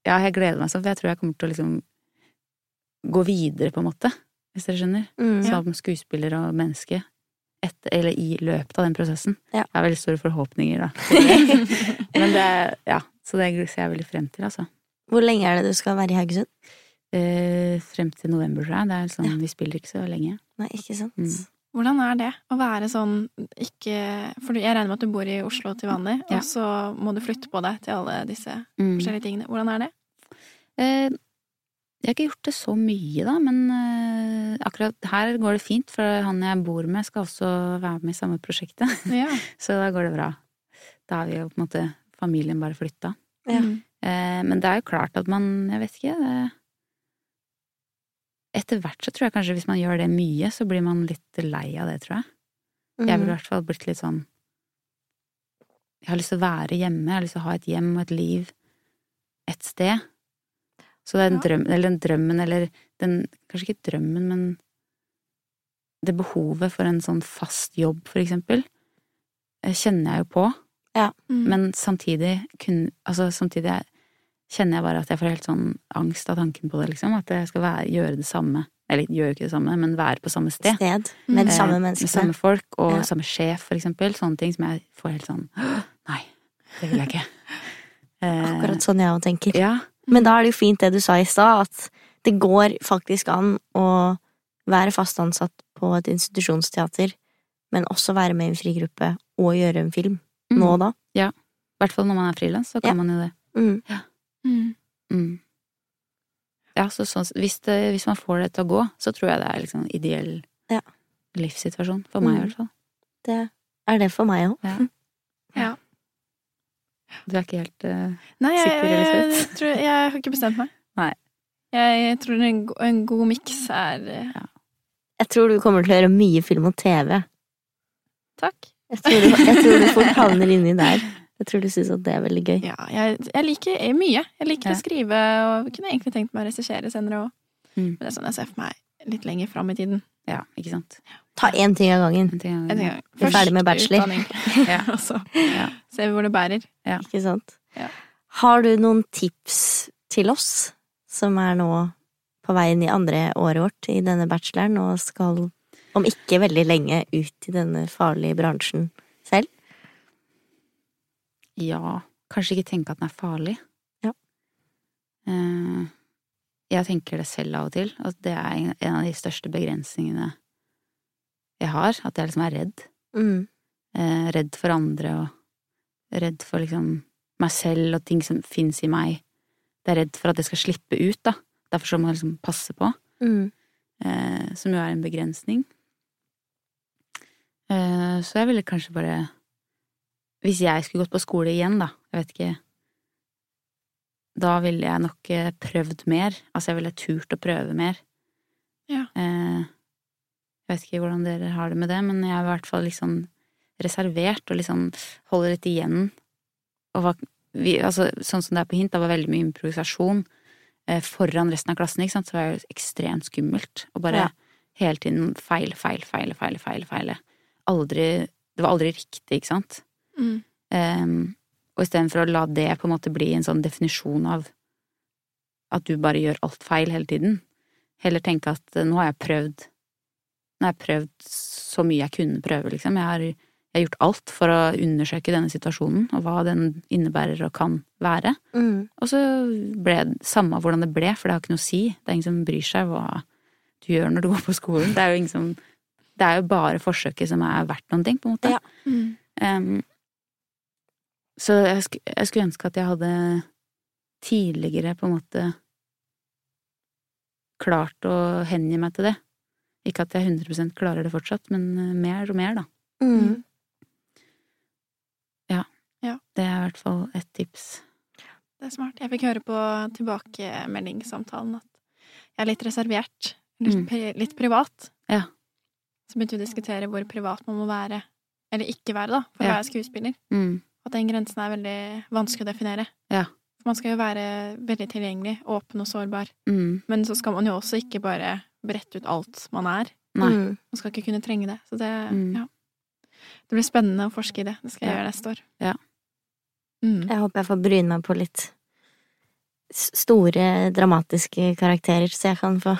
ja, jeg gleder meg sånn, for jeg tror jeg kommer til å liksom gå videre, på en måte. Hvis dere skjønner. Mhm. Som skuespiller og menneske. Etter, eller i løpet av den prosessen. Ja. Jeg har veldig store forhåpninger, da. Men det Ja, så det ser jeg veldig frem til, altså. Hvor lenge er det du skal være i Haugesund? Eh, frem til november, tror jeg. Det er sånn, Vi spiller ikke så lenge. Nei, ikke sant? Mm. Hvordan er det å være sånn ikke For jeg regner med at du bor i Oslo til vanlig, Ja. og så må du flytte på deg til alle disse Mm. forskjellige tingene. Hvordan er det? Eh, jeg har ikke gjort det så mye, da, men eh, akkurat her går det fint, for han jeg bor med, skal også være med i samme prosjektet. Ja. Så da går det bra. Da har vi jo på en måte familien bare flytta. Ja. Mm. Eh, men det er jo klart at man Jeg vet ikke. Det, etter hvert så tror jeg kanskje hvis man gjør det mye, så blir man litt lei av det, tror jeg. Jeg ville i hvert fall blitt litt sånn Jeg har lyst til å være hjemme, jeg har lyst til å ha et hjem og et liv et sted. Så det er en drøm, eller den drømmen, eller den Kanskje ikke drømmen, men det behovet for en sånn fast jobb, for eksempel, eh, kjenner jeg jo på. Mm. Men samtidig kun, altså samtidig er- kjenner jeg bare at jeg får helt sånn angst av tanken på det, liksom. At jeg skal være, gjøre det samme. Eller gjør ikke det samme, men være på samme sted. Sted med de Mm. samme menneskene. Med samme folk og Ja. samme sjef, for eksempel. Sånne ting som jeg får helt sånn Nei, det vil jeg ikke. Eh, Akkurat sånn jeg òg tenker. Ja. Men da er det jo fint det du sa i stad, at det går faktisk an å være fast ansatt på et institusjonsteater, men også være med i en frigruppe og gjøre en film. Mm. Nå og da. I hvert fall når man er frilans, så kan Ja. man jo det. Mm. Mm. Mm. Ja, så sånn, hvis, det, hvis man får det til å gå, så tror jeg det er liksom ideell Ja. livssituasjon. For meg, i Mm. hvert fall. Det er det for meg òg. Ja. Ja. Du er ikke helt uh, Nei, jeg, Sikker, jeg, Elisabeth? tror, jeg har ikke bestemt meg. Nei. Jeg tror en, en god miks er eh, Jeg tror du kommer til å gjøre mye film og TV. Takk. Jeg tror du, jeg tror du fort havner inni der. Jeg tror du syns at det er veldig gøy. Ja, jeg, jeg liker mye. Jeg liker Ja. å skrive, og kunne egentlig tenkt meg å regissere senere òg. Mm. Men det er sånn jeg ser for meg litt lenger fram i tiden. Ja, ikke sant. Ta én ting av gangen. En ting av gangen. gang. Vi er ferdig med bachelor. utdanning, Ja. og så Ja. ser vi hvor det bærer. Ikke sant? Ja. Har du noen tips til oss som er nå på vei inn i andre året vårt i denne bacheloren og skal om ikke veldig lenge ut i denne farlige bransjen selv? Ja, kanskje ikke tenke at den er farlig. Ja. Eh, jeg tenker det selv av og til, at det er en av de største begrensningene jeg har. At jeg liksom er redd. Mm. Eh, redd for andre og redd for liksom meg selv og ting som fins i meg. Jeg er redd for at det skal slippe ut, da. Derfor så må jeg liksom passe på. Mm. eh, som jo er en begrensning. Så jeg ville kanskje bare Hvis jeg skulle gått på skole igjen, da, jeg vet ikke Da ville jeg nok eh, prøvd mer. Altså, jeg ville turt å prøve mer. Ja. Eh, jeg vet ikke hvordan dere har det med det, men jeg er i hvert fall liksom reservert og liksom holder litt igjen. Og var, vi, altså, sånn som det er på hint, det var veldig mye improvisasjon eh, foran resten av klassen, ikke sant, så var det jo ekstremt skummelt. Og bare Ja. hele tiden feil, feil, feil, feil, feil, feil. Aldri Det var aldri riktig, ikke sant? Mm. Um, og istedenfor å la det på en måte bli en sånn definisjon av at du bare gjør alt feil hele tiden, heller tenke at eh, nå har jeg prøvd Nå har jeg prøvd så mye jeg kunne prøve, liksom. Jeg har, jeg har gjort alt for å undersøke denne situasjonen, og hva den innebærer og kan være. Mm. Og så ble det samme hvordan det ble, for det har ikke noe å si. Det er ingen som bryr seg hva du gjør når du går på skolen. Det er jo ingen som Det er jo bare forsøket som er verdt noen ting, på en måte. Ja. Mm. Em, så jeg, sk jeg skulle ønske at jeg hadde tidligere på en måte klart å hengi meg til det. Ikke at jeg 100 klarer det fortsatt, men eh, mer og mer, da. Mm. Det er i hvert fall et tips. Det er smart. Jeg fikk høre på tilbakemeldingssamtalen at jeg er litt reservert. Litt, Mm. pri- litt privat. Ja. Så begynte vi å diskutere hvor privat man må være, eller ikke være, da, for Ja. å være skuespiller. Mm. At den grensen er veldig vanskelig å definere. Ja. For man skal jo være veldig tilgjengelig, åpen og sårbar. Mm. Men så skal man jo også ikke bare brette ut alt man er. Nei. Mm. Man skal ikke kunne trenge det. Så det, Mm. ja. Det blir spennende å forske i det. Det skal jeg Ja. gjøre neste år. Ja. Mm. Jeg håper jeg får bryne meg på litt store, dramatiske karakterer, så jeg kan få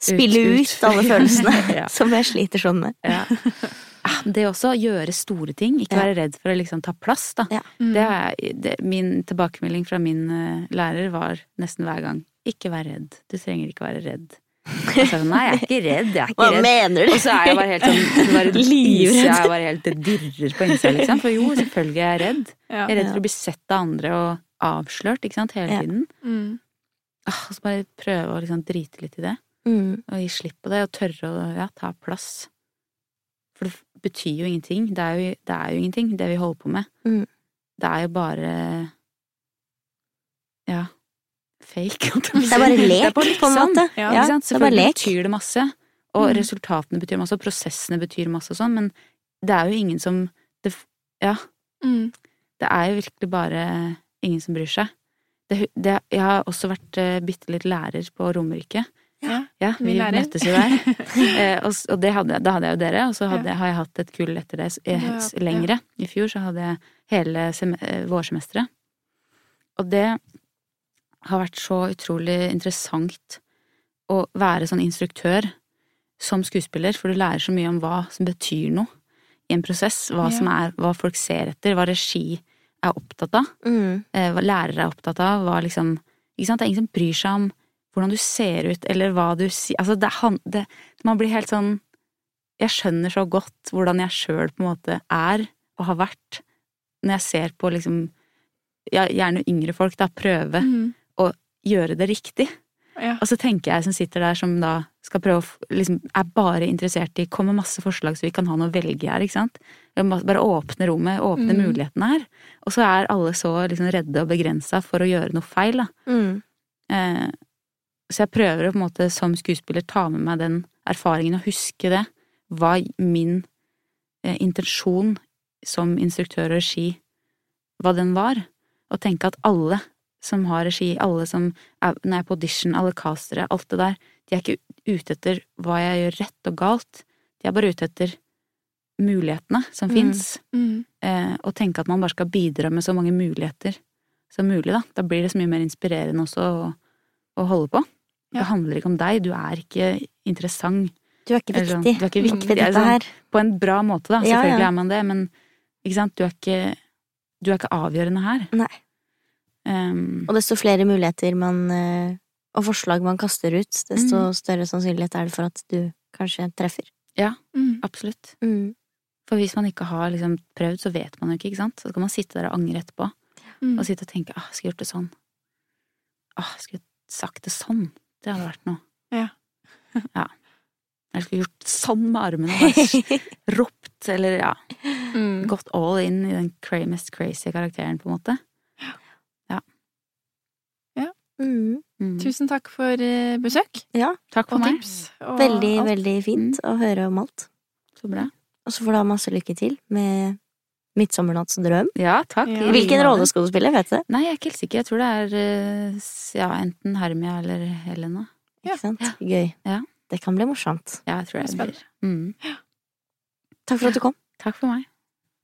spille ut, ut. alle følelsene Ja. som jeg sliter sånn med. Ja. Ah, Det også, gjøre store ting. Ikke Ja. være redd for å liksom ta plass, da. Ja. Mm. Det er, det, min tilbakemelding fra min uh, lærer var nesten hver gang ikke vær redd. Du trenger ikke være redd. Jeg sa nei, jeg er ikke redd. Jeg er ikke Hva redd. mener du? Og så er jeg bare helt sånn bare Livredd. Jeg bare helt dirrer på innsida, liksom. For jo, selvfølgelig er jeg redd. Ja. Jeg er redd for å bli sett av andre og avslørt, ikke sant, hele Ja. tiden. Mm. Ah, Og så bare prøve å liksom drite litt i det. Mm. Og gi slipp på det, og tørre å ja, ta plass. For det betyr jo ingenting. Det er jo, det er jo ingenting, det vi holder på med. Mm. Det er jo bare ja, fake. Det er bare lek, er bare på en måte. Ja, ja, sant? det betyr det masse, og Mm. resultatene betyr masse, og prosessene betyr masse og sånn, men det er jo ingen som det, Ja, Mm. det er jo virkelig bare ingen som bryr seg. Det, det, jeg har også vært uh, bitte litt lærer på Romerike. Ja. Ja, Vi møttes jo der. eh, og, og det hadde, da hadde jeg jo dere, og så hadde, Ja. har jeg hatt et kull etter det eh, lengre. I fjor så hadde jeg hele eh, vårsemesteret. Og det har vært så utrolig interessant å være sånn instruktør som skuespiller, for du lærer så mye om hva som betyr noe i en prosess. Hva, Ja. som er, hva folk ser etter, hva regi er opptatt av Mm. hva lærere er opptatt av, hva liksom Ikke sant, det er ingen som bryr seg om hvordan du ser ut, eller hva du sier Altså, det, han- det Man blir helt sånn Jeg skjønner så godt hvordan jeg sjøl på en måte er, og har vært, når jeg ser på liksom ja, Gjerne yngre folk, da, prøve Mm. å gjøre det riktig. Ja. Og så tenker jeg som sitter der som da skal prøve å liksom er bare interessert i Kom med masse forslag så vi kan ha noe å velge her, ikke sant. Bare åpne rommet, åpne Mm. mulighetene her. Og så er alle så liksom redde og begrensa for å gjøre noe feil, da. Mm. Eh, så jeg prøver å på en måte som skuespiller ta med meg den erfaringen og huske det. Hva min eh, intensjon som instruktør og regi, hva den var. Og tenke at alle som har regi, alle som er, når jeg er på audition, alle castere, alt det der, de er ikke ute etter hva jeg gjør rett og galt. De er bare ute etter mulighetene som Mm. fins. Mm. Eh, og tenke at man bare skal bidra med så mange muligheter som mulig, da. Da blir det så mye mer inspirerende også å, å holde på. Ja. Det handler ikke om deg, du er ikke interessant. Du er ikke viktig. sånn, viktig. du er ikke viktig, ved dette altså. her. På en bra måte, da. Selvfølgelig ja. er man det, men ikke sant, du er ikke, du er ikke avgjørende her. Nei. Um, Og desto flere muligheter man eh, og forslag man kaster ut, desto Mm. større sannsynlighet er det for at du kanskje treffer. Mm. absolutt. Mm. For hvis man ikke har liksom prøvd, så vet man jo ikke, ikke sant. Så kan man sitte der og angre etterpå. Mm. Og sitte og tenke ah, skulle gjort det sånn. Ah, skulle sagt det sånn. Det hadde vært noe. Ja. ja. Jeg skulle gjort sånn med armene og bare ropt, eller ja. Mm. Gått all in i den mest crazy karakteren, på en måte. Mm. Mm. Tusen takk for eh, besøk Ja, Takk for og meg. tips. Og veldig, alt. veldig fint å høre om alt. Så bra. Og så får du ha masse lykke til med Midtsommernatts drøm. Ja, takk. Ja. Hvilken rolle skal du spille, vet du? Nei, jeg er ikke helt sikker. Jeg tror det er eh, ja, enten Hermia eller Helena. Ja. Ikke sant? Gøy. Ja. Det kan bli morsomt. Ja, jeg tror det Spennende. blir. Mm. Takk for at du kom. Takk for meg.